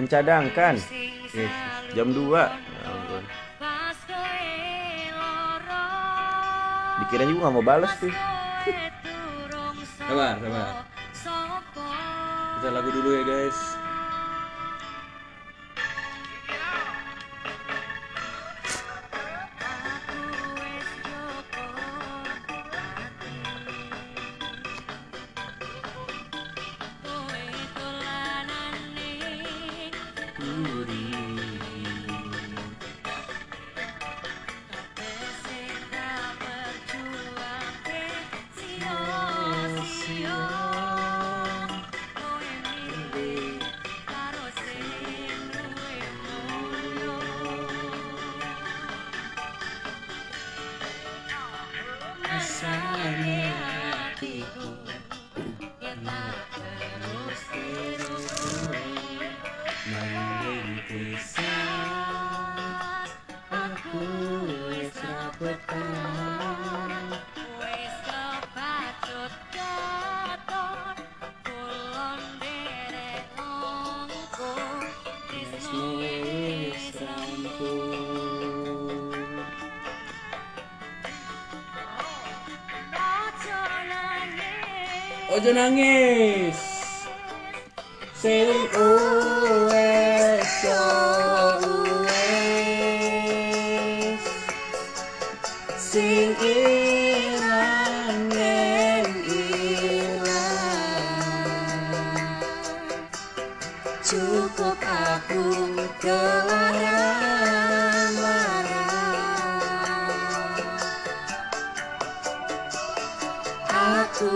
Mencadangkan. Yes. Jam 2. Ya ampun. Dikira juga nggak mau balas tuh. Sabar, sabar. Kita lagu dulu ya guys. Ojo nangis. Uwes yo uwes. Sing ilang ilang. Cukup aku kelarang-larang Aku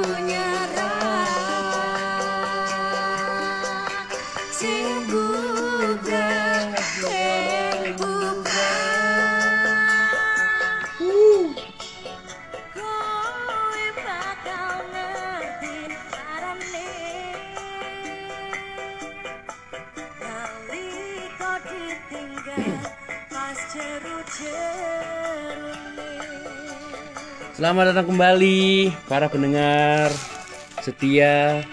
Selamat datang kembali para pendengar setia,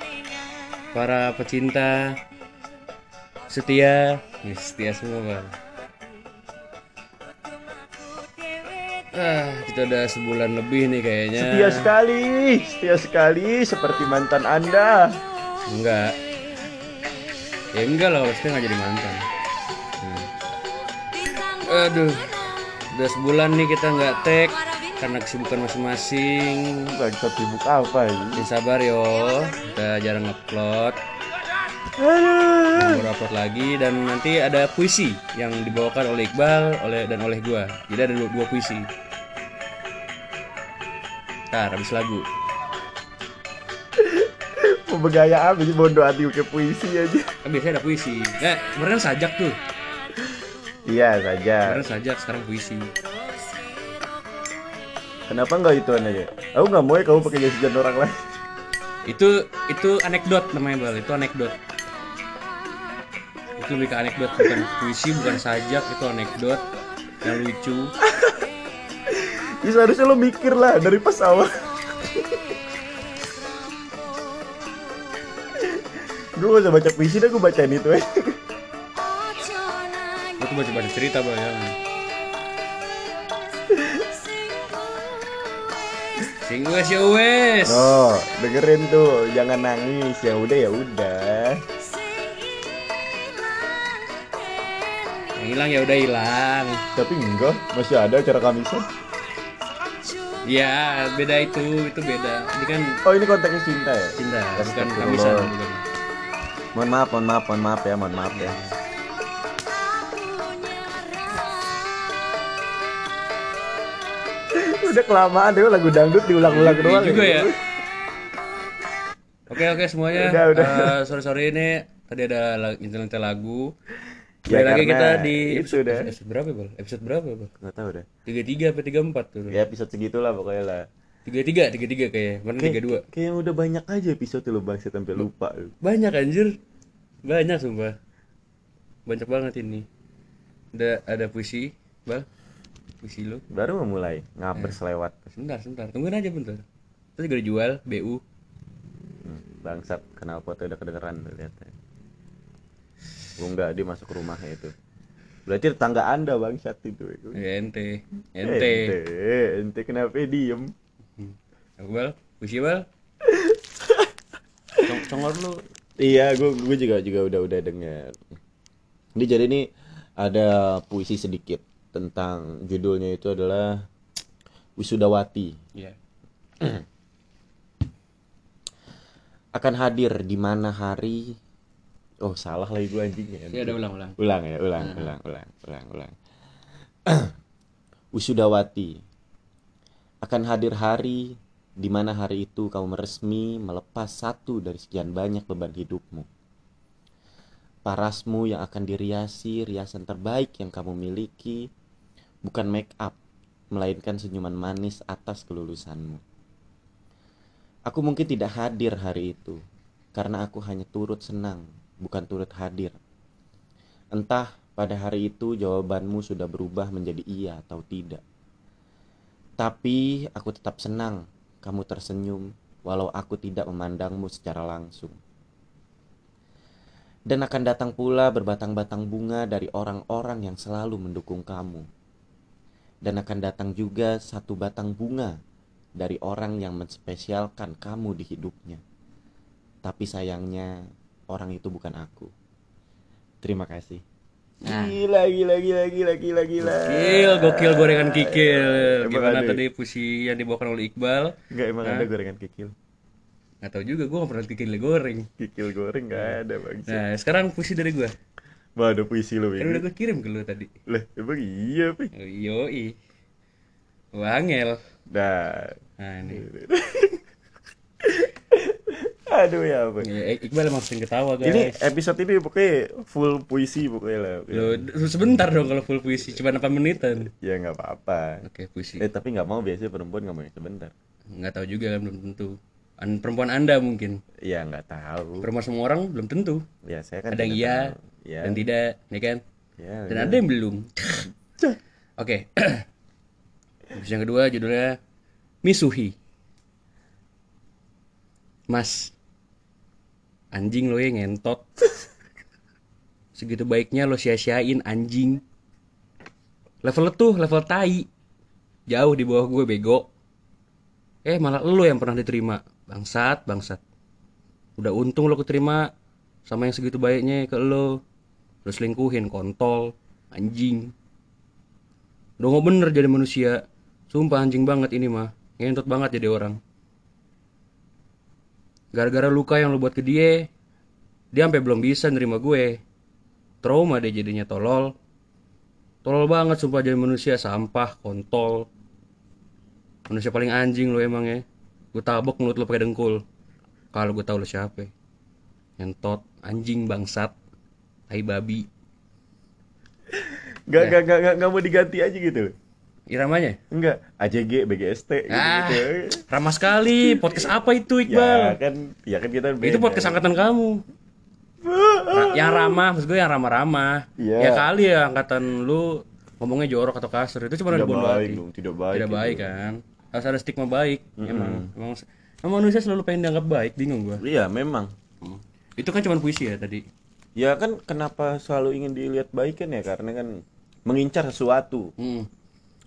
para pecinta setia, Ih, setia semua bang. Ah, kita udah sebulan lebih nih kayaknya. Setia sekali, setia sekali seperti mantan Anda. Enggak. Ya enggak lah, pasti nggak jadi mantan. Hmm. Aduh, udah sebulan nih kita nggak tag karena kesibukan masing-masing. Bangsa sibuk apa ini? Ya sabar yo, kita jarang upload. Baru upload lagi dan nanti ada puisi yang dibawakan oleh Iqbal oleh dan oleh gua. Jadi ada dua, dua puisi. Ntar habis lagu. Mau bergaya apa sih bodoh hati ke puisi aja. Kan biasanya ada puisi. Eh, kemarin kan sajak tuh. Iya saja. Kemarin sajak, sekarang puisi. Kenapa nggak ituan aja? Aku nggak mau ya kamu pakai jas hujan orang lain. Itu itu anekdot namanya Bal, itu anekdot. Itu lebih ke anekdot bukan puisi, bukan sajak, itu anekdot yang lucu. Ya seharusnya lo mikir lah dari pas awal. gue gak usah baca puisi dah gue bacain itu aja. Gue tuh baca-baca cerita Bal ya. Sing wes ya wes. Oh, dengerin tuh, jangan nangis. Ya udah ya udah. Yang hilang ya udah hilang. Tapi enggak, masih ada acara kamisan. Ya, beda itu, itu beda. Ini kan Oh, ini konteksnya cinta ya? cinta, bukan kamisan, bukan. Mohon maaf, mohon maaf, mohon maaf ya, mohon maaf ya. Udah kelamaan deh lagu dangdut diulang-ulang Iya doang. juga ya. Oke oke semuanya. Udah, udah. Eh, sorry sorry ini tadi ada nyetel-nyetel lagu. Ya, lagi kita di itu episode, episode berapa bal? Episode berapa bal? Nggak tahu deh. Tiga tiga apa tiga empat tuh? Ya episode segitulah pokoknya lah. Tiga tiga tiga tiga kayak mana tiga dua? Kayak udah banyak aja episode lu bang, saya sampai lupa lu. Banyak anjir, banyak sumpah. Banyak banget ini. Ada ada puisi, bal? Puisi lu? Baru mau mulai ngaber selewat. Sebentar sebentar, tungguin aja bentar. Terus juga dijual BU. Hmm, bangsat, kenal foto udah kedengeran tuh lihat. Oh enggak, dia masuk ke rumahnya itu. Berarti tetangga anda bangsat itu. Ya, ente. Eh, Ente. Ente, ente kenapa diem? Iqbal, puisi bal. Cong congor lu. Iya, gue gue juga juga udah udah dengar. Ini jadi ini ada puisi sedikit tentang judulnya itu adalah Wisudawati. Iya. Akan hadir di mana hari Oh, salah lagi gue anjing ya. Ya udah ulang-ulang. Ulang ya, ulang, ulang, ulang, ulang, ulang. Wisudawati. Akan hadir hari di mana hari itu kamu meresmi melepas satu dari sekian banyak beban hidupmu. Parasmu yang akan diriasi riasan terbaik yang kamu miliki bukan make up, melainkan senyuman manis atas kelulusanmu. Aku mungkin tidak hadir hari itu karena aku hanya turut senang, bukan turut hadir. Entah pada hari itu jawabanmu sudah berubah menjadi iya atau tidak. Tapi aku tetap senang kamu tersenyum walau aku tidak memandangmu secara langsung. Dan akan datang pula berbatang-batang bunga dari orang-orang yang selalu mendukung kamu. Dan akan datang juga satu batang bunga dari orang yang menspesialkan kamu di hidupnya. Tapi sayangnya orang itu bukan aku. Terima kasih. Nah. Gila, gila, gila, gila, gila, gila. Gokil, gokil gorengan kikil. Emang Gimana ada ya? tadi puisi yang dibawakan oleh Iqbal? Enggak emang Hah? ada gorengan kikil. Nggak tahu juga, gue gak pernah kikil goreng. Kikil goreng nggak ada bang. Nah, sekarang puisi dari gue. Waduh puisi lo Kan udah gue kirim ke lu tadi. Lah emang iya pi. Oh, Yoi. Wangel. Dah. Nah, ini. Aduh ya apa. Ya, Iqbal emang sering ketawa guys. Ini episode ini pokoknya full puisi pokoknya lah. Loh, sebentar dong kalau full puisi, cuma 8 menitan. Ya nggak apa-apa. Oke, puisi. Eh tapi nggak mau biasanya perempuan nggak mau yang sebentar. Nggak tahu juga kan belum tentu. An perempuan Anda mungkin. Ya nggak tahu. Perempuan semua orang belum tentu. Ya saya kan. Ada iya tahu. Ya. dan tidak, ya kan? Ya, Dan ya. ada yang belum. Oke. Puisi yang kedua judulnya Misuhi. Mas, anjing lo yang ngentot. Segitu baiknya lo sia-siain anjing. Level tuh level tai. Jauh di bawah gue bego. Eh malah lo yang pernah diterima. Bangsat, bangsat. Udah untung lo keterima sama yang segitu baiknya ke lo. Lo selingkuhin kontol, anjing. Udah nggak bener jadi manusia. Sumpah anjing banget ini mah. Ngentot banget jadi orang. Gara-gara luka yang lo buat ke dia, dia sampai belum bisa nerima gue. Trauma dia jadinya tolol. Tolol banget sumpah jadi manusia sampah, kontol. Manusia paling anjing lo emang ya. Gue tabok mulut lo pakai dengkul. Kalau gue tahu lo siapa. Ngentot, anjing bangsat, tai babi. Nggak nggak nggak nggak- nggak mau diganti aja gitu. Iramanya? Enggak. AJG, BGST gitu. Ah, gitu. ramah sekali. Podcast apa itu Ya Iqbal? kan, ya kan kita Itu podcast angkatan kamu. Ra- yang ramah, maksud gue yang ramah-ramah. Iya. Ya kali ya angkatan lu ngomongnya jorok atau kasar itu cuma Tidak ada bon baik hati. dong, tidak baik. Tidak itu. baik kan. Harus ada stigma baik. Emang, emang, emang manusia selalu pengen dianggap baik, bingung gua. Iya memang. Itu kan cuma puisi ya tadi. Ya kan kenapa selalu ingin dilihat baik kan ya karena kan mengincar sesuatu. Hmm.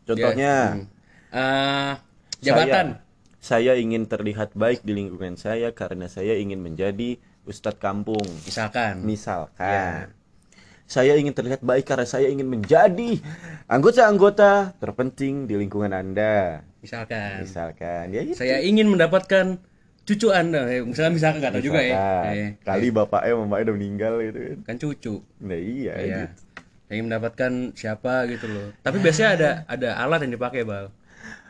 Contohnya Hmm. Eh, jabatan. Saya, saya ingin terlihat baik di lingkungan saya karena saya ingin menjadi ustadz kampung. Misalkan. Misalkan saya ingin terlihat baik karena saya ingin menjadi anggota-anggota terpenting di lingkungan Anda. Misalkan. Misalkan ya itu. Saya ingin mendapatkan cucu Anda. Eh, Misalkan misalkan nggak tahu juga ya. Eh, Kali bapaknya mamanya udah meninggal gitu kan. kan cucu. Nah iya, Iya. gitu. Ingin mendapatkan siapa gitu loh. Tapi biasanya ada ada alat yang dipakai, Bal.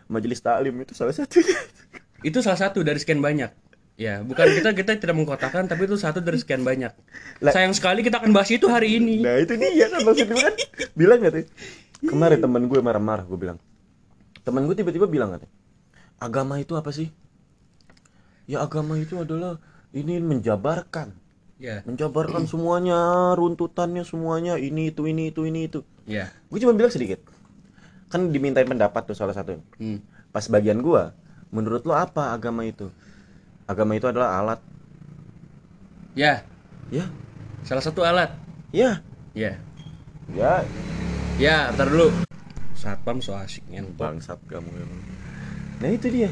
Majelis taklim itu salah satunya. Itu salah satu dari sekian banyak. Ya, bukan kita kita tidak mengkotakan, tapi itu satu dari sekian banyak. Lah- Sayang sekali kita akan bahas itu hari ini. Nah itu dia kan maksud gue kan bilang gak tuh Kemarin temen gue marah-marah gue bilang Temen gue tiba-tiba bilang katanya Agama itu apa sih? Ya agama itu adalah ini menjabarkan Ya, Menjabarkan semuanya, runtutannya semuanya Ini itu, ini itu, ini itu ya. Gue cuma bilang sedikit Kan dimintain pendapat tuh salah satu Hmm. Pas bagian gue Menurut lo apa agama itu? Agama itu adalah alat Ya, Ya, salah satu alat. Ya, Ya. ya Ya, ntar dulu. Satpam so asik ngentot. bangsat kamu emang. Nah itu dia.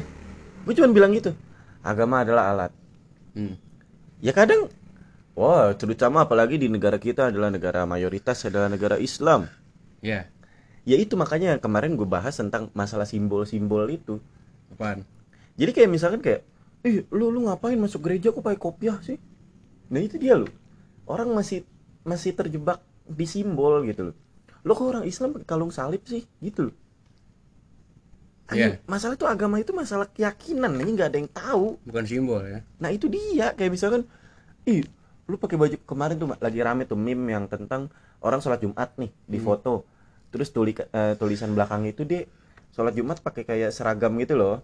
Gue cuma bilang gitu. Agama adalah alat. Hmm. Ya kadang, wah terutama apalagi di negara kita adalah negara mayoritas adalah negara Islam. Ya. Ya itu makanya kemarin gue bahas tentang masalah simbol-simbol itu. Apaan? Jadi kayak misalkan kayak, ih lu lu ngapain masuk gereja kok pakai kopiah sih? Nah itu dia lu. Orang masih masih terjebak di simbol gitu loh. Lo kok orang Islam pakai kalung salib sih? Gitu loh. Anjing, Iya. Masalah itu agama itu masalah keyakinan, ini nggak ada yang tahu. Bukan simbol ya. Nah itu dia kayak misalkan, ih lu pakai baju kemarin tuh lagi rame tuh meme yang tentang orang sholat Jumat nih di foto, terus tuli, eh, tulisan belakangnya itu dia sholat Jumat pakai kayak seragam gitu loh,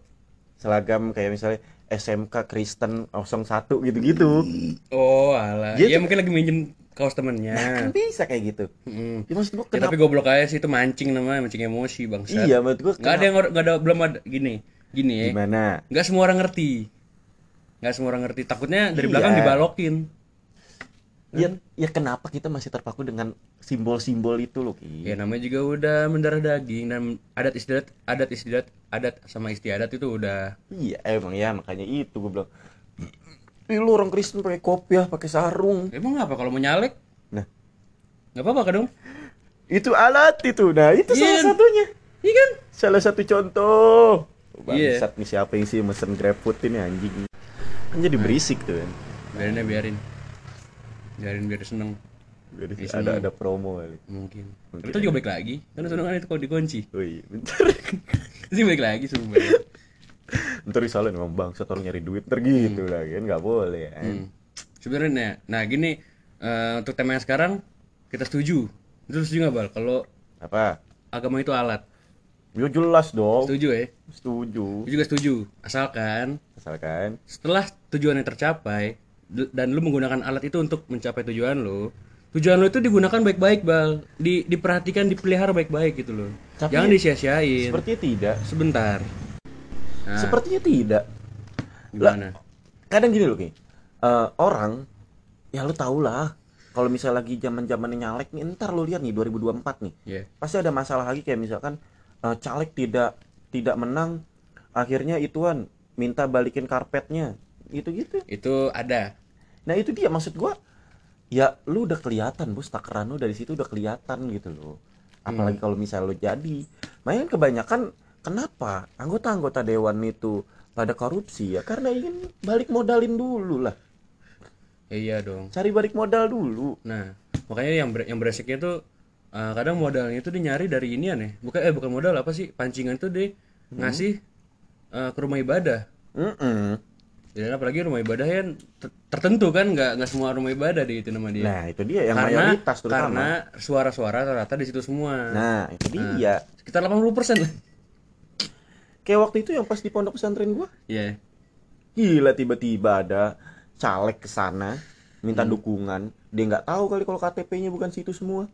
seragam kayak misalnya SMK Kristen 01 gitu-gitu. Oh, alah. Dia Ya mungkin lagi minjem kaos temennya. Kan bisa kayak gitu. Mm. Ya, maksud gua Ya, kenapa? tapi goblok aja sih itu mancing namanya, mancing emosi bangsat. iya, menurut gua Nggak ada yang nggak ada belum ada gini. Gini ya. gimana? Nggak semua orang ngerti. Nggak semua orang ngerti. Takutnya dari Iya. belakang dibalokin. Ya, ya kenapa kita masih terpaku dengan simbol-simbol itu loh, Ki? Ya namanya juga udah mendarah daging dan adat istiadat, adat istiadat, adat sama istiadat itu udah Iya, emang ya makanya itu gue bilang. Ih, lu orang Kristen pakai kopiah, pakai sarung. Emang apa kalau mau nyalek? Nah, Nggak apa-apa kan dong? itu alat itu. Nah, itu Iya. salah satunya. Iya kan? Salah satu contoh. Iya. Bangsat nih siapa yang sih mesen GrabFood ini anjing. Kan jadi berisik tuh kan. Biarin aja biarin. Biarin biar seneng. Jadi Iya, ada ada promo kali. Mungkin. Mungkin. Itu juga balik lagi. Kan seneng kan itu kalau dikunci. Oh iya, bentar. Sih balik lagi sumpah. Ntar disalahin emang bangsat orang nyari duit ntar gitu lah kan nggak boleh kan. Hmm. Sebenarnya, nah gini eh, untuk tema yang sekarang kita setuju. Setuju nggak bal? Kalau Apa? agama itu alat. Ya jelas dong. Setuju ya? Setuju. Juga setuju. Asalkan Asalkan setelah tujuan yang tercapai dan lu menggunakan alat itu untuk mencapai tujuan lu tujuan lu itu digunakan baik-baik bal di diperhatikan dipelihara baik-baik gitu loh Tapi- jangan disia-siain sepertinya tidak. sebentar nah, Sepertinya tidak. gimana? kadang gini loh Ki. Eh, orang ya lu tau lah kalau misalnya lagi zaman zamannya nyalek nih ntar lu lihat nih 2024 nih. Ya pasti ada masalah lagi kayak misalkan eh, caleg tidak tidak menang akhirnya ituan minta balikin karpetnya. Gitu gitu itu ada. Nah itu dia maksud gua ya lu udah kelihatan bos takaran lu dari situ udah kelihatan gitu loh. Apalagi kalau misalnya lu jadi. Main kebanyakan kenapa? Anggota-anggota dewan itu pada korupsi ya? Karena ingin balik modalin dulu lah. Ya iya dong. Cari balik modal dulu. Nah makanya yang ber- yang beresiknya tuh eh, kadang modalnya itu dia nyari dari ini aneh bukan eh bukan modal apa sih? Pancingan tuh dia ngasih eh, ke rumah ibadah. Mm-mm. dan apalagi rumah ibadah yang ter- tertentu kan nggak nggak semua rumah ibadah di itu nama dia nah itu dia yang karena mayoritas terutama. karena suara-suara rata di situ semua. Nah itu dia. sekitar 80% lah kayak waktu itu yang pas di pondok pesantren gua. Iya. Gila tiba-tiba ada caleg ke sana minta dukungan. Dia nggak tahu kali kalau KTP-nya bukan situ semua.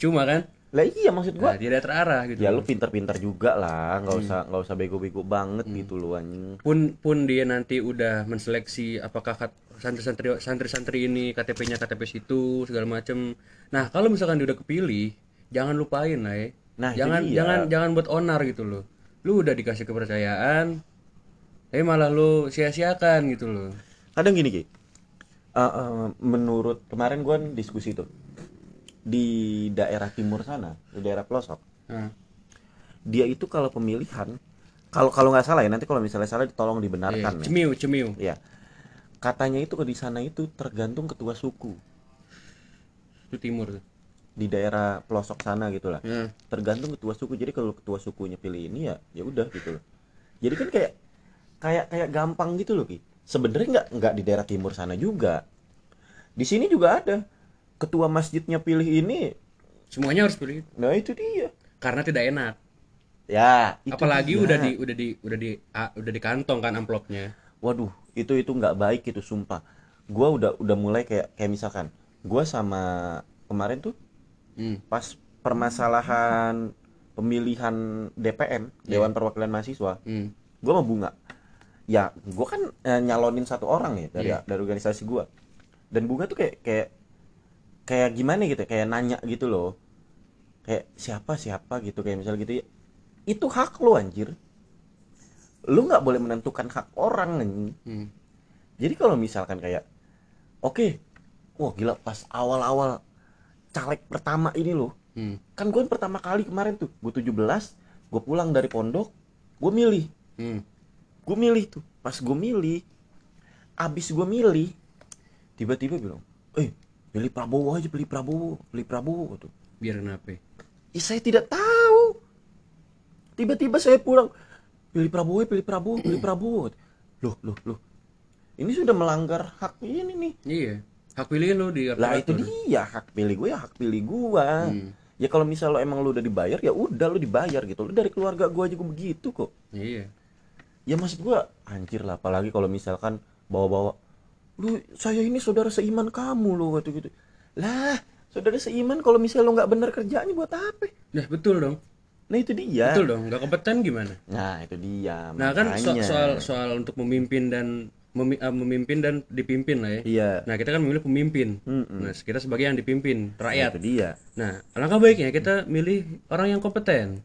Cuma kan? Lah iya maksud nah, gua tidak terarah gitu. Ya lu pinter-pinter juga lah. Nggak usah nggak usah bego-bego banget gitu lu anjing. Pun pun dia nanti udah menseleksi apakah santri-santri santri-santri ini KTP-nya KTP situ segala macem. Nah kalau misalkan dia udah kepilih jangan lupain lah ya Nah, jangan jangan jangan buat onar gitu loh lu udah dikasih kepercayaan tapi malah lu sia-siakan gitu loh. Kadang gini ki. Eh, eh, menurut kemarin gua diskusi tuh di daerah timur sana di daerah pelosok nah, dia itu kalau pemilihan kalau kalau nggak salah ya nanti kalau misalnya salah tolong iya, dibenarkan ya. cemiu cemiu. Ya katanya itu di sana itu tergantung ketua suku. Itu timur tuh di daerah pelosok sana gitu lah. Nah, tergantung ketua suku. Jadi kalau ketua sukunya pilih ini ya ya udah gitu loh. Jadi kan kayak kayak kayak gampang gitu loh ki. Sebenarnya nggak nggak di daerah timur sana juga. Di sini juga ada. Ketua masjidnya pilih ini semuanya harus pilih itu. nah itu dia. Karena tidak enak. Ya itu apalagi dia. udah di udah di udah di ah, udah di kantong kan amplopnya. Waduh itu itu nggak baik itu sumpah. Gua udah udah mulai kayak kayak misalkan gua sama kemarin tuh hmm. pas permasalahan pemilihan DPM Dewan Perwakilan Mahasiswa Hmm. gue mau bunga ya gue kan eh, nyalonin satu orang ya dari Iya. dari organisasi gue dan bunga tuh kayak kayak kayak gimana gitu kayak nanya gitu loh kayak siapa siapa gitu kayak misalnya gitu ya itu hak lo anjir lu nggak boleh menentukan hak orang anjing. Hmm. jadi kalau misalkan kayak oke wah gila pas awal-awal caleg pertama ini loh Hmm. kan gue pertama kali kemarin tuh gue 17 gue pulang dari pondok gue milih Hmm. gue milih tuh pas gue milih abis gue milih tiba-tiba bilang eh pilih Prabowo aja pilih Prabowo pilih Prabowo tuh Biar kenapa? Ih, saya tidak tahu tiba-tiba saya pulang pilih Prabowo pilih Prabowo pilih Prabowo loh loh loh ini sudah melanggar hak ini nih Iya. Hak pilih lo di lah itu dia hak pilih gue ya hak pilih gue Hmm. ya kalau misal lo emang lo udah dibayar ya udah lo dibayar gitu lo dari keluarga gue aja gue begitu kok Iya. ya maksud gua anjir lah apalagi kalau misalkan bawa-bawa lu saya ini saudara seiman kamu lo gitu gitu lah saudara seiman kalau misal lo nggak bener kerjanya buat apa Nah, betul dong. nah itu dia Betul dong. Nggak kompeten gimana? nah itu dia Nah, kan so- makanya. soal soal untuk memimpin dan memi- ah, memimpin dan dipimpin lah ya. iya Nah, kita kan memilih pemimpin. Mm-mm. Nah, kita sebagai yang dipimpin, Nah, rakyat. itu dia Nah, alangkah baiknya kita milih orang yang kompeten.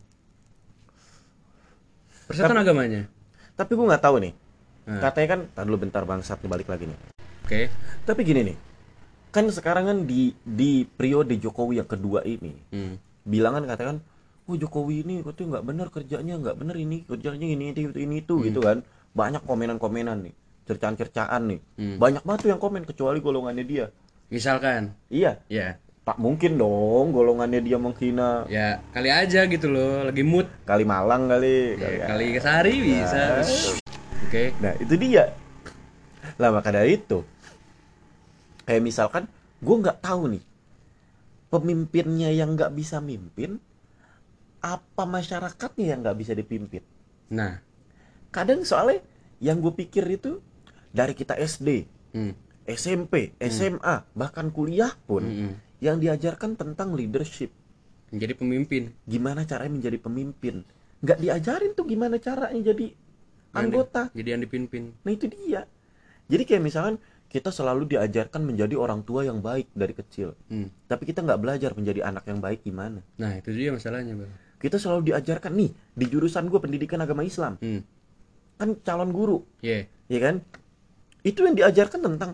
Persetan agamanya. tapi gua nggak tahu nih Nah. katanya kan tadi dulu bentar bangsat nih balik lagi nih Oke. tapi gini nih kan sekarang kan di di periode Jokowi yang kedua ini Hmm. bilangan katakan oh Jokowi ini katanya nggak benar kerjanya nggak benar ini kerjanya ini itu ini, itu gitu kan banyak komenan-komenan nih cercaan-cercaan nih. Hmm. banyak banget tuh yang komen kecuali golongannya dia. Misalkan, iya. Ya, tak mungkin dong golongannya dia menghina. Ya kali aja gitu loh, lagi mood. kali Malang kali. Kali, Ya, kali sehari bisa. Oke. nah itu dia. Lah maka dari itu kayak misalkan gue nggak tahu nih pemimpinnya yang nggak bisa mimpin apa masyarakatnya yang nggak bisa dipimpin? Nah, kadang soalnya yang gue pikir itu dari kita SD, hmm. SMP, SMA, bahkan kuliah pun Mm-mm. yang diajarkan tentang leadership, menjadi pemimpin. gimana caranya menjadi pemimpin. Nggak diajarin tuh gimana caranya jadi Yang anggota. di- jadi yang dipimpin. Nah itu dia. Jadi kayak misalkan kita selalu diajarkan menjadi orang tua yang baik dari kecil, Hmm. tapi kita nggak belajar menjadi anak yang baik gimana. Nah, itu dia masalahnya, Bang. Kita selalu diajarkan nih di jurusan gue pendidikan agama Islam, Hmm. kan calon guru, Iya. ya kan itu yang diajarkan tentang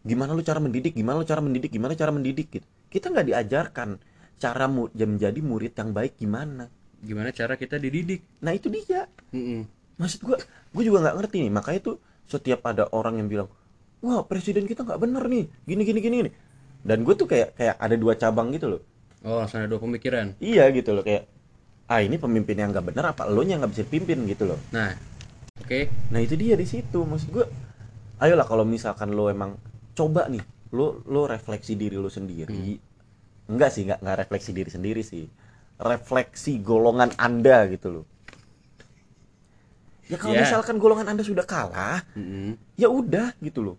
gimana lu cara mendidik gimana lu cara mendidik gimana cara mendidik gitu kita nggak diajarkan cara mu menjadi murid yang baik gimana Gimana cara kita dididik? nah itu dia Mm-mm. maksud gua gue juga nggak ngerti nih makanya tuh setiap ada orang yang bilang wah presiden kita nggak bener nih gini gini gini gini dan gue tuh kayak kayak ada dua cabang gitu loh Oh, langsung ada dua pemikiran. iya gitu loh kayak ah ini pemimpin yang nggak bener apa lo yang nggak bisa pimpin gitu loh Nah, oke. Nah itu dia di situ maksud gue. Ayolah kalau misalkan lo emang coba nih, lo lo refleksi diri lo sendiri. Enggak sih, enggak enggak refleksi diri sendiri sih. Refleksi golongan anda gitu loh. Ya kalau Ya. misalkan golongan anda sudah kalah, Mm-mm. ya udah gitu loh.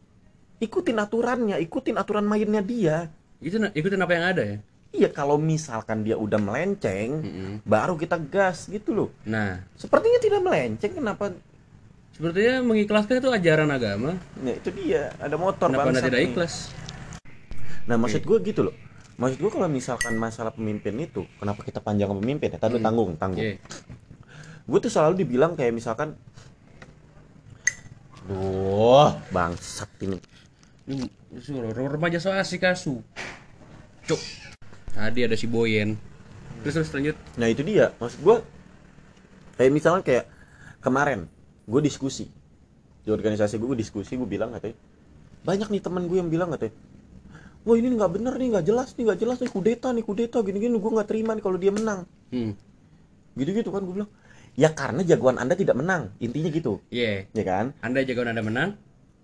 Ikutin aturannya, ikutin aturan mainnya dia. Itu ikutin apa yang ada ya. Iya kalau misalkan dia udah melenceng, Mm-mm. baru kita gas gitu loh. Nah, Sepertinya tidak melenceng, kenapa? Sepertinya mengikhlaskan itu ajaran agama. Ya itu dia, ada motor Kenapa anda bangsat tidak ikhlas? Nah maksud gue gitu loh Maksud gue kalau misalkan masalah pemimpin itu Kenapa kita panjang pemimpin ya Tadi Hmm. tanggung, tanggung Iya. Gue tuh selalu dibilang kayak misalkan Duh, bangsat ini remaja so asik asu. Cuk. Tadi ada si Boyen. Terus terus lanjut. Nah itu dia, maksud gue Kayak misalnya kayak Kemarin, gue diskusi. Di organisasi gue, gue diskusi, gue bilang katanya Banyak nih teman gue yang bilang katanya Wah ini nggak bener nih, nggak jelas nih, nggak jelas nih Kudeta nih, kudeta, gini-gini Gue nggak terima nih kalau dia menang Hmm. Gitu-gitu kan gue bilang. Ya karena jagoan anda tidak menang Intinya gitu. Iya. ya kan? Anda jagoan Anda menang,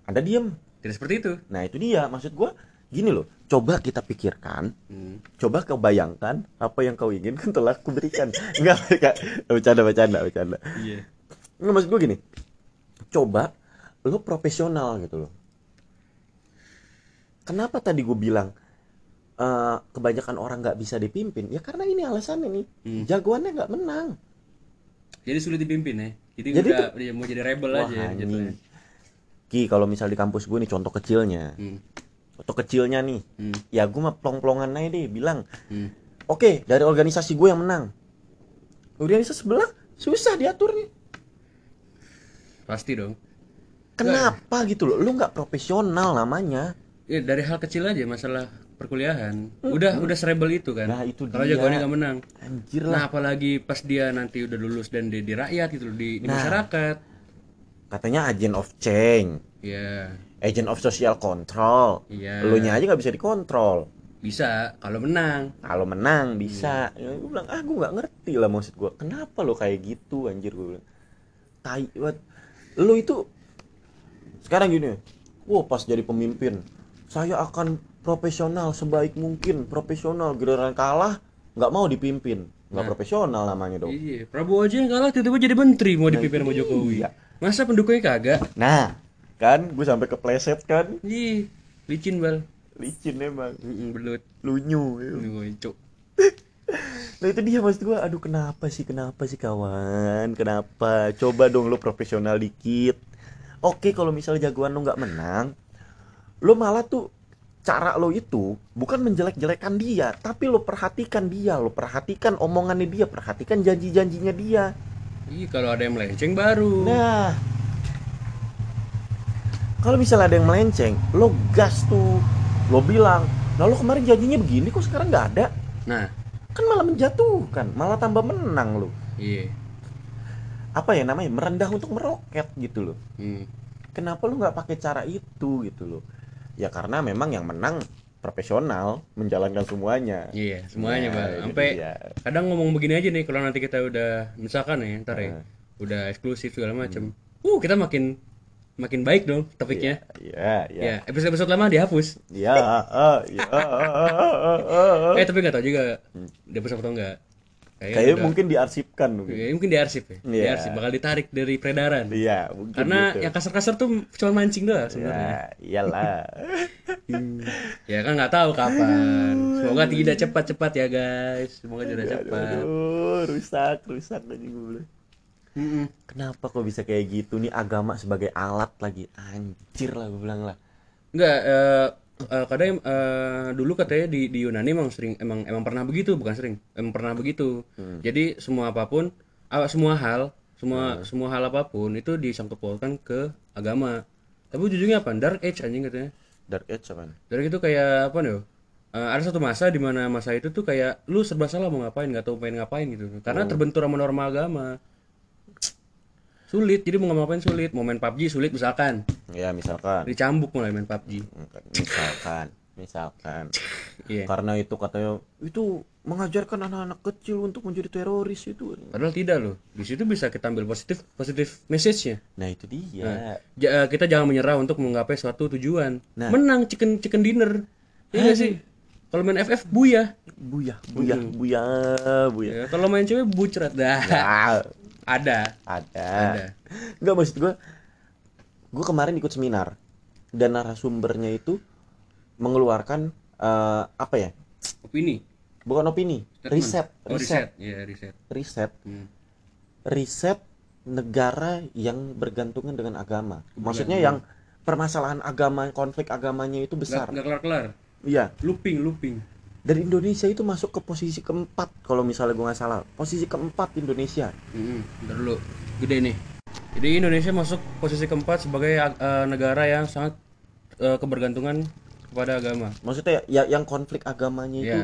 anda diem. Tidak seperti itu. nah itu dia. Maksud gua gini loh coba kita pikirkan Hmm. coba kau bayangkan apa yang kau inginkan telah kuberikan enggak enggak bercanda bercanda bercanda. Iya. Enggak maksud gua gini coba lo profesional gitu loh kenapa tadi gue bilang eh, kebanyakan orang nggak bisa dipimpin ya karena ini alasannya nih Hmm. jagoannya nggak menang Jadi sulit dipimpin ya. Jadi, Jadi udah dia mau jadi rebel Wah, aja jatuhnya. Ki kalau misal di kampus gue nih contoh kecilnya Hmm. foto kecilnya nih Hmm. ya gue mah plong-plongan aja deh bilang Hmm. oke dari organisasi gue yang menang organisasi sebelah susah diatur nih Pasti dong. kenapa gitu loh lu nggak profesional namanya Ya, dari hal kecil aja masalah perkuliahan. Udah udah serebel itu kan. Nah, itu Kalau dia. jagoannya nggak menang. anjir Nah, lah apalagi pas dia nanti udah lulus dan di, di rakyat gitu loh, di, di Nah. masyarakat. katanya agent of change Ya, agent of social control Iya. lu nya aja nggak bisa dikontrol bisa kalau menang. kalau menang bisa ya, gue bilang ah gue nggak ngerti lah maksud gue kenapa lo kayak gitu anjir gue bilang tai banget lo itu sekarang gini wah pas jadi pemimpin saya akan profesional sebaik mungkin profesional giliran kalah nggak mau dipimpin nggak profesional namanya dong Iya, Prabowo aja yang kalah tiba-tiba jadi menteri mau dipimpin sama Jokowi. iya. Masa pendukungnya kagak? nah kan gue sampai kepleset kan Ih, licin bal. licin emang belut. lunyu ya. Ini ngocok. Nah itu dia maksud gue Aduh kenapa sih Kenapa sih kawan? Kenapa? Coba dong lo profesional dikit. Oke kalau misalnya jagoan lo nggak menang Lo malah tuh Cara lo itu Bukan menjelek-jelekan dia Tapi lo perhatikan dia Lo perhatikan omongannya dia Perhatikan janji-janjinya dia. Ih, kalau ada yang melenceng baru. Nah. Kalau misalnya ada yang melenceng Lo gas tuh. Lo bilang Nah lo kemarin janjinya begini Kok sekarang nggak ada? Nah, Kan malah menjatuhkan Malah tambah menang lo iya. apa ya namanya merendah untuk meroket gitu loh Hmm. kenapa lu nggak pakai cara itu gitu loh ya karena memang yang menang profesional menjalankan semuanya Iya, semuanya, Nah, Bang. Sampai dia. kadang ngomong begini aja nih kalau nanti kita udah misalkan ya, ntar ya, Nah. udah eksklusif segala macam. Uh, kita makin makin baik dong topiknya. iya iya Ya, episode-episode lama dihapus. iya ah, iya ah, ah. Eh, tapi nggak tahu juga dihapus atau enggak. kayaknya udah- mungkin diarsipkan mungkin Ya, mungkin diarsip ya. Iya. Diarsip bakal ditarik dari peredaran. iya mungkin Karena gitu. yang kasar-kasar tuh cuma mancing doang sebenarnya. ya iyalah Ya kan nggak tahu kapan. Semoga tidak cepat-cepat ya guys. Semoga tidak cepat. aduh rusak rusak aja gue Mm-mm. kenapa kok bisa kayak gitu nih agama sebagai alat lagi anjir lah gue bilang lah Enggak, eh eh, kadang eh, dulu katanya di di Yunani emang sering emang emang pernah begitu, bukan sering. Emang pernah begitu. Jadi semua apa pun, ah, semua hal, semua semua hal apa pun itu disangkut pautkan ke agama. Tapi ujungnya apa? Dark Age anjing katanya. dark age apa Dark itu kayak apa nih? Eh, ada satu masa di mana masa itu tuh kayak lu serba salah mau ngapain, nggak tahu pengen ngapain gitu. Karena terbentur sama norma agama. Sulit, jadi mau ngapain sulit. Mau main PUBG sulit misalkan. ya misalkan Dicambuk mulai main PUBG. misalkan misalkan Iya. karena itu katanya itu mengajarkan anak-anak kecil untuk menjadi teroris itu Padahal tidak loh. Di situ bisa kita ambil positif positif message-nya. nah itu dia Ja- eh, kita jangan menyerah untuk menggapai suatu tujuan. Nah. Menang chicken chicken dinner. Iya sih? Kalau main FF buya. buyah buyah buyah buyah Ya, kalau main cewek bucrat dah. ah, Ada. ada Ada. nggak maksud gue gue kemarin ikut seminar dan narasumbernya itu mengeluarkan eh, apa ya Opini. bukan opini riset Oh, riset riset. Iya, riset. riset Hmm. riset negara yang bergantungan dengan agama maksudnya yang permasalahan agama konflik agamanya itu besar Nggak kelar-kelar. iya Looping, looping. Dan Indonesia itu masuk ke posisi keempat kalau misalnya gue nggak salah posisi keempat Indonesia Hmm, bentar dulu. Gede nih. Jadi Indonesia masuk posisi keempat sebagai eh, negara yang sangat eh, kebergantungan kepada agama. maksudnya ya yang konflik agamanya itu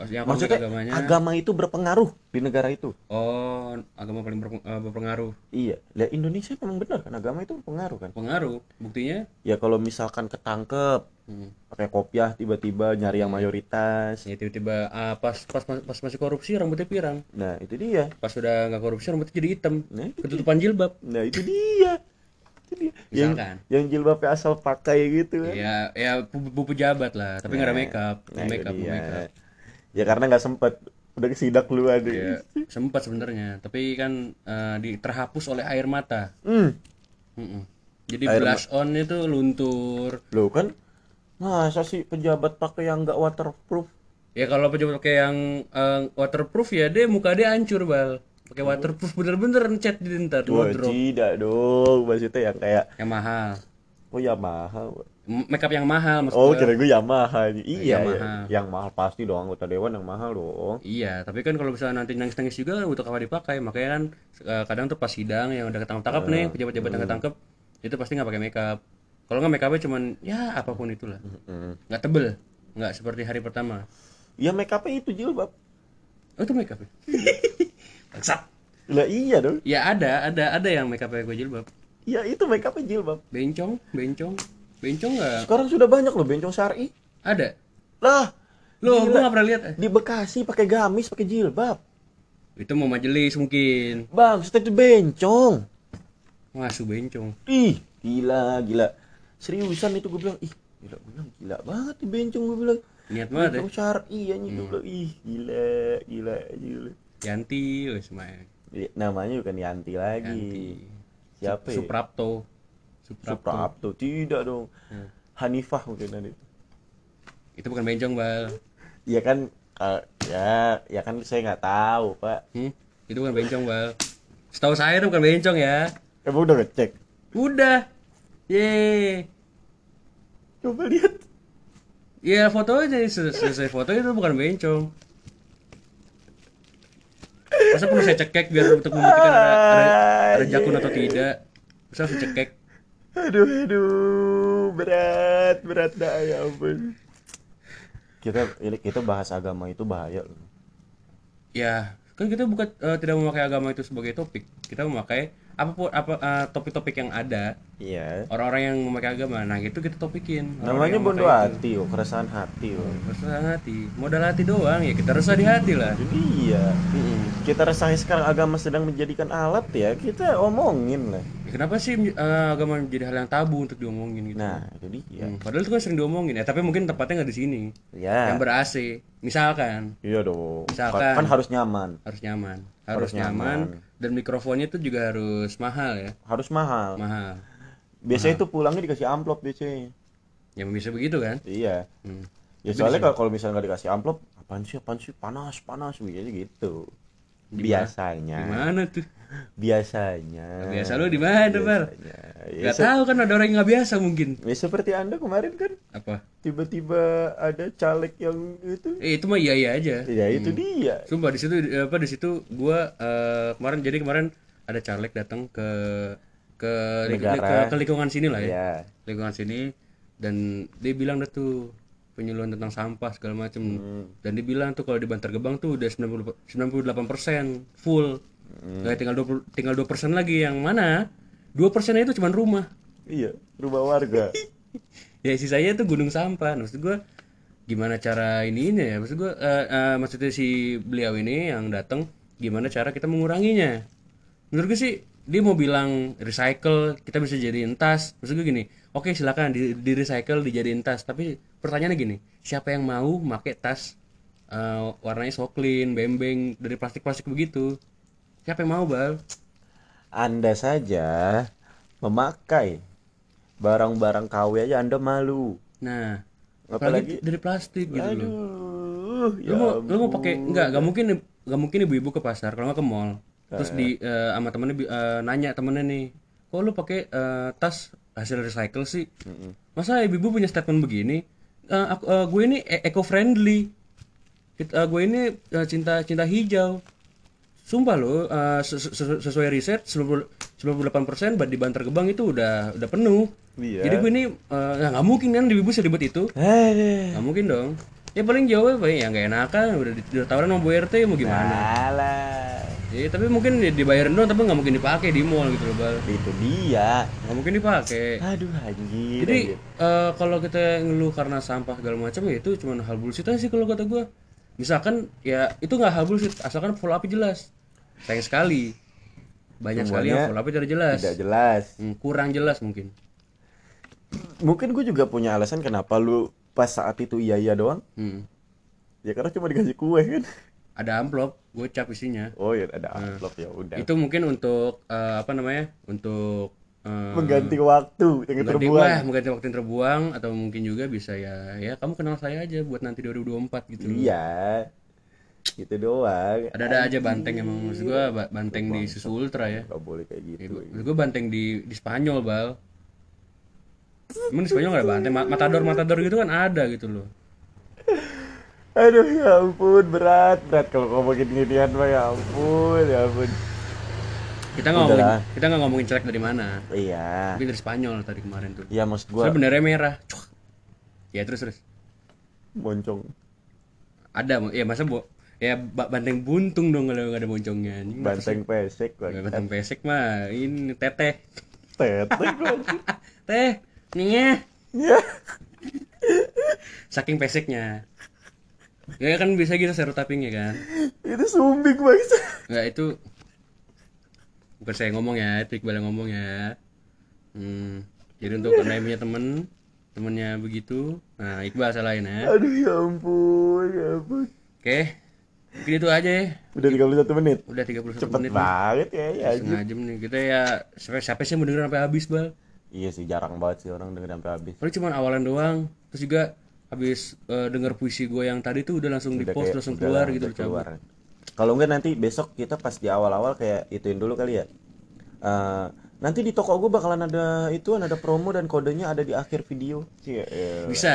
Iya. Konflik maksudnya agamanya. agama itu berpengaruh di negara itu Oh, agama paling eh, berpengaruh. iya ya Indonesia memang benar kan agama itu berpengaruh kan Pengaruh. Buktinya? ya kalau misalkan ketangkep Hmm. pakai kopiah tiba-tiba nyari yang mayoritas Ya tiba-tiba ah, pas, pas pas masih korupsi rambutnya pirang. nah itu dia Pas sudah nggak korupsi rambutnya jadi hitam. Nah, Ketutupan jilbab. nah itu dia itu dia yang Misalkan. yang jilbabnya asal pakai gitu kan Ya, ya bu, bu pejabat lah, tapi nggak ada makeup, nah, make itu ya karena nggak sempet udah kesidak duluan Ya, sempat sebenarnya, tapi kan eh, di, terhapus oleh air mata. hmm Mm-mm. Jadi blush on itu luntur. lo kan masa sih pejabat pakai yang nggak waterproof Ya kalau pejabat pakai yang eh, waterproof ya dia muka dia hancur bal. Pakai waterproof bener-bener ngecat di ntar Wah, tidak dong maksudnya yang kayak yang mahal. Oh Yamaha. Makeup yang mahal maksud Oh kira gue Yamaha. Iya, iya. Yamaha. Yang mahal pasti dong anggota dewan yang mahal dong. Iya, tapi kan kalau misalnya nanti nangis-nangis juga untuk apa dipakai? Makanya kan eh, kadang tuh pas sidang yang udah ketangkap-tangkap nih, pejabat-pejabat yang ketangkep, itu pasti nggak pakai makeup. Kalau nggak makeupnya cuman ya apa pun itulah. Mm. Nggak tebel, nggak seperti hari pertama. Ya make upnya itu jilbab. Oh itu makeup ya? Bangsat. Lah iya dong. Ya ada, ada, ada yang makeupnya gue jilbab. Ya itu make upnya jilbab. Bencong, bencong, bencong nggak? Sekarang sudah banyak loh bencong syari. Ada. Lah, Lo, gue nggak pernah lihat. eh. di Bekasi pakai gamis, pakai jilbab. Itu mau majelis mungkin. Bang, itu bencong. Ngasuh bencong. Ih, gila, gila. Seriusan itu gue bilang, ih, gila, gue bilang gila banget nih bencong gue bilang. Niat banget ya. Bencong syari anjing gue bilang, ih, gila, gila, gila. Yanti, wes semuanya. Ya, namanya bukan Yanti lagi. Yanti. Siapa? Suprapto. Suprapto. Suprapto. Tidak dong. Hmm. Hanifah mungkin ada itu. Bukan bencong, Bal. Ya kan, eh, ya, ya kan saya nggak tahu pak. Hmm? Itu bukan bencong, Bal. Setahu saya itu bukan bencong ya. Emang udah ngecek. Udah. Yeay. Coba lihat. Ya foto Se- selesai foto itu bukan bencong. Masa perlu saya cekek biar untuk membuktikan ada, ada, ada jakun atau tidak? Masa harus cekek? Aduh, aduh, berat, berat dah ya ampun. Kita kita bahas agama itu bahaya loh. Ya, kan kita bukan eh, tidak memakai agama itu sebagai topik. Kita memakai apa pun apa eh, topik-topik yang ada Iya. orang-orang yang memakai agama. Nah, itu kita topikin. Namanya bondo hati, oh, keresahan hati, oh. Resah hati. Modal hati doang ya, kita resah di hati lah. Jadi iya, kita rasain sekarang agama sedang menjadikan alat ya, kita omongin lah. Ya, kenapa sih eh, agama menjadi hal yang tabu untuk diomongin gitu? Nah, itu dia. Hmm, padahal itu kan sering diomongin ya, tapi mungkin tempatnya nggak di sini. Ya. Yang ber AC, misalkan Iya dong. Misalkan. Kan harus nyaman, harus nyaman, harus, Harus nyaman, nyaman. dan mikrofonnya itu juga harus mahal ya, harus mahal. mahal. Biasanya itu pulangnya dikasih amplop biasanya. Ya bisa begitu kan? Iya. Hmm. Ya soalnya kalau kalau misalnya nggak dikasih amplop, apaan sih, apaan sih, panas, panas, biasanya gitu. Biasanya. Gimana tuh? Biasanya. Biasa lu di mana, Bar? Biasanya. Ya, Gak se- tahu kan ada orang yang nggak biasa mungkin. ya seperti anda kemarin kan, Apa? tiba-tiba ada caleg yang itu. Eh itu mah iya iya aja. Ya itu dia. Sumpah di situ apa di situ gua eh, kemarin jadi kemarin ada caleg datang ke ke, Negara. ke, ke lingkungan sini lah ya. Ya. Lingkungan sini dan dia bilang dah tuh penyuluhan tentang sampah segala macem dan dia bilang tuh kalau di Bantar Gebang tuh udah 90 98% full. Kayak tinggal 20 tinggal 2% lagi yang mana? 2% itu cuma rumah. Iya, rumah warga. ya sisanya tuh gunung sampah Nah, maksud gua gimana cara ininya ya maksud gua eh, eh, maksudnya si beliau ini yang datang gimana cara kita menguranginya menurut gue sih dia mau bilang recycle kita bisa jadiin tas maksud gue gini oke silakan di, di recycle dijadiin tas. Tapi pertanyaannya gini siapa yang mau pakai tas eh, warnanya so clean bembeng dari plastik plastik begitu? Siapa yang mau bal? Anda saja memakai barang-barang KW aja Anda malu. nah Apalagi- apalagi? dari plastik gitu loh. Aduh, lu ya mau lu mau pakai enggak enggak mungkin enggak mungkin ibu-ibu ke pasar kalau nggak ke mall. Terus di eh, sama temennya eh, nanya temennya nih kok lu pakai eh, tas hasil recycle sih masa ibu-ibu punya statement begini Eh, aku, eh, gue ini eco friendly gue ini eh, cinta cinta hijau sumpah lo eh, ses- ses- sesuai riset 90 98% di Bantar Gebang itu udah udah penuh Iya. jadi gue ini eh, ya nggak mungkin kan ibu-ibu seribet itu Eh, Gak mungkin dong. Ya paling jauh apa ya nggak enakan udah, udah tawaran sama Bu RT mau gimana. alah. Ya tapi mungkin di- dibayarin doang tapi nggak mungkin dipakai di mall gitu loh bal. Itu dia. Nggak mungkin dipakai. Aduh anjir. Jadi anjir. eh, kalau kita ngeluh karena sampah segala macam ya itu cuma hal bullshit aja sih kalau kata gua. Misalkan ya itu nggak hal bullshit asalkan follow up jelas. Sayang sekali. Banyak sekali yang follow up tidak jelas. tidak jelas. Hmm, kurang jelas mungkin. Mungkin gue juga punya alasan kenapa lu pas saat itu iya iya doang. Hmm. Ya karena cuma dikasih kue kan. Ada amplop, gue cap isinya. Oh ya ada amplop ya udah. Itu mungkin untuk eh, apa namanya? Untuk eh, Mengganti waktu yang Mengganti terbuang. wah, mengganti waktu yang terbuang atau mungkin juga bisa ya ya kamu kenal saya aja buat nanti 2024 gitu. Iya. Gitu doang. Ada-ada aja banteng emang maksud gua ba- banteng di susu ultra ya. Gak boleh kayak gitu. Maksud gua banteng di di Spanyol, Bal. Emang di Spanyol gak ada banteng? Ma- Matador matador gitu kan ada gitu loh. Aduh ya ampun berat berat kalau ngomongin ginian mah ya ampun ya ampun. Kita nggak ngomongin Udahlah. kita nggak ngomongin celek dari mana. Iya. Mungkin dari Spanyol tadi kemarin tuh. Ya maksud gua Soalnya benderanya merah. Cuak. Ya terus terus. moncong. Ada ya masa bo ya ba- banteng buntung dong kalau nggak ada boncongnya. Sih? Banteng pesek Nggak, bang. Banteng pesek mah ini teteh. Tetek gua. Teh, nih Ya. saking peseknya. Ya kan bisa gitu stereotyping ya kan. Itu sumbing bang. Enggak itu bukan saya ngomong ya, itu Iqbal yang ngomong ya. Hmm, jadi untuk punya temen, temennya begitu, nah Iqbal salahin ya. Aduh ya ampun ya ampun. Oke, mungkin itu aja ya. Udah 31 menit. Udah 31 Cepet menit nih. banget ya ya. Setengah jam nih. Kita ya siapa, siapa sih yang mau denger sampai habis, Bal? Iya sih jarang banget sih orang denger sampai habis. Paling cuma awalan doang. Terus juga habis eh, denger puisi gue yang tadi tuh udah langsung di Udah post kayak- langsung keluar lah, gitu udah keluar. Kalau enggak nanti besok kita pas di awal-awal kayak ituin dulu kali ya. Eh, nanti di toko gue bakalan ada itu ada promo dan kodenya ada di akhir video. Iya. iya. Bisa.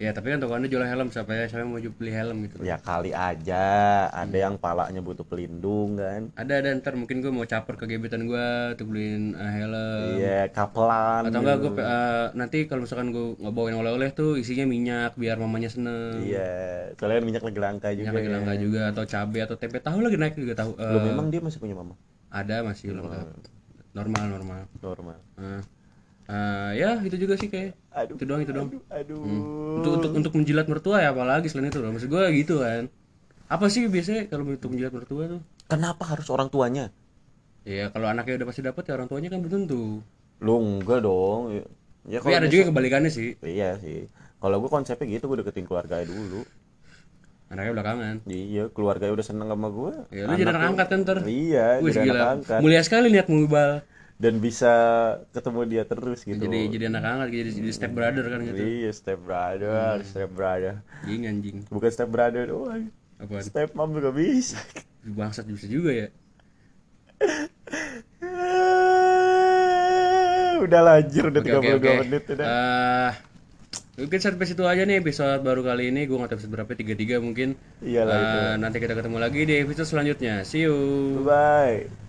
Ya, tapi kan toko Anda jual helm siapa ya? Siapa yang mau beli helm gitu. Ya kali aja ada yang palanya butuh pelindung kan. Ada ada ntar mungkin gue mau caper ke gebetan gue untuk beliin eh, helm. Iya, kapelan. Atau enggak gitu. gue nanti kalau misalkan gue ngebawain oleh-oleh tuh isinya minyak biar mamanya seneng. Iya, soalnya minyak lagi langka juga. Minyak lagi langka juga atau cabai atau tempe tahu lagi naik juga tahu. Eh, Lo memang dia masih punya mama? ada masih lengkap. Normal normal. Normal. Eh, eh, ya itu juga sih kayak. Aduh. Itu doang itu doang. Aduh. Untuk untuk untuk menjilat mertua ya apalagi selain itu loh. Maksud gue gitu kan. Apa sih biasanya kalau untuk menjilat mertua tuh? Kenapa harus orang tuanya? Ya kalau anaknya udah pasti dapet ya orang tuanya kan belum tentu. Lu enggak dong. Ya, ya Tapi ada juga kebalikannya sih. Iya sih. Kalau gue konsepnya gitu, gue deketin keluarga dulu. Anaknya belakangan. Iya, keluarga udah seneng sama gue. Ya lu jadi anak angkat kan ntar. Iya, Wih jadi gila. anak angkat. Mulia sekali niat mubal. Dan bisa ketemu dia terus gitu. Jadi jadi anak angkat jadi, jadi step brother kan gitu. Iya, step brother, step brother. Anjing anjing. Bukan step brother doang. Apaan? Step mom juga bisa. Bangsat bisa juga ya. udah lanjur udah 32 oke oke. menit udah. Eh, mungkin sampai situ aja nih episode baru kali ini. Gue nggak tahu berapa 33 mungkin. Iyalah itu. Eh, nanti kita ketemu lagi di episode selanjutnya. See you. Bye.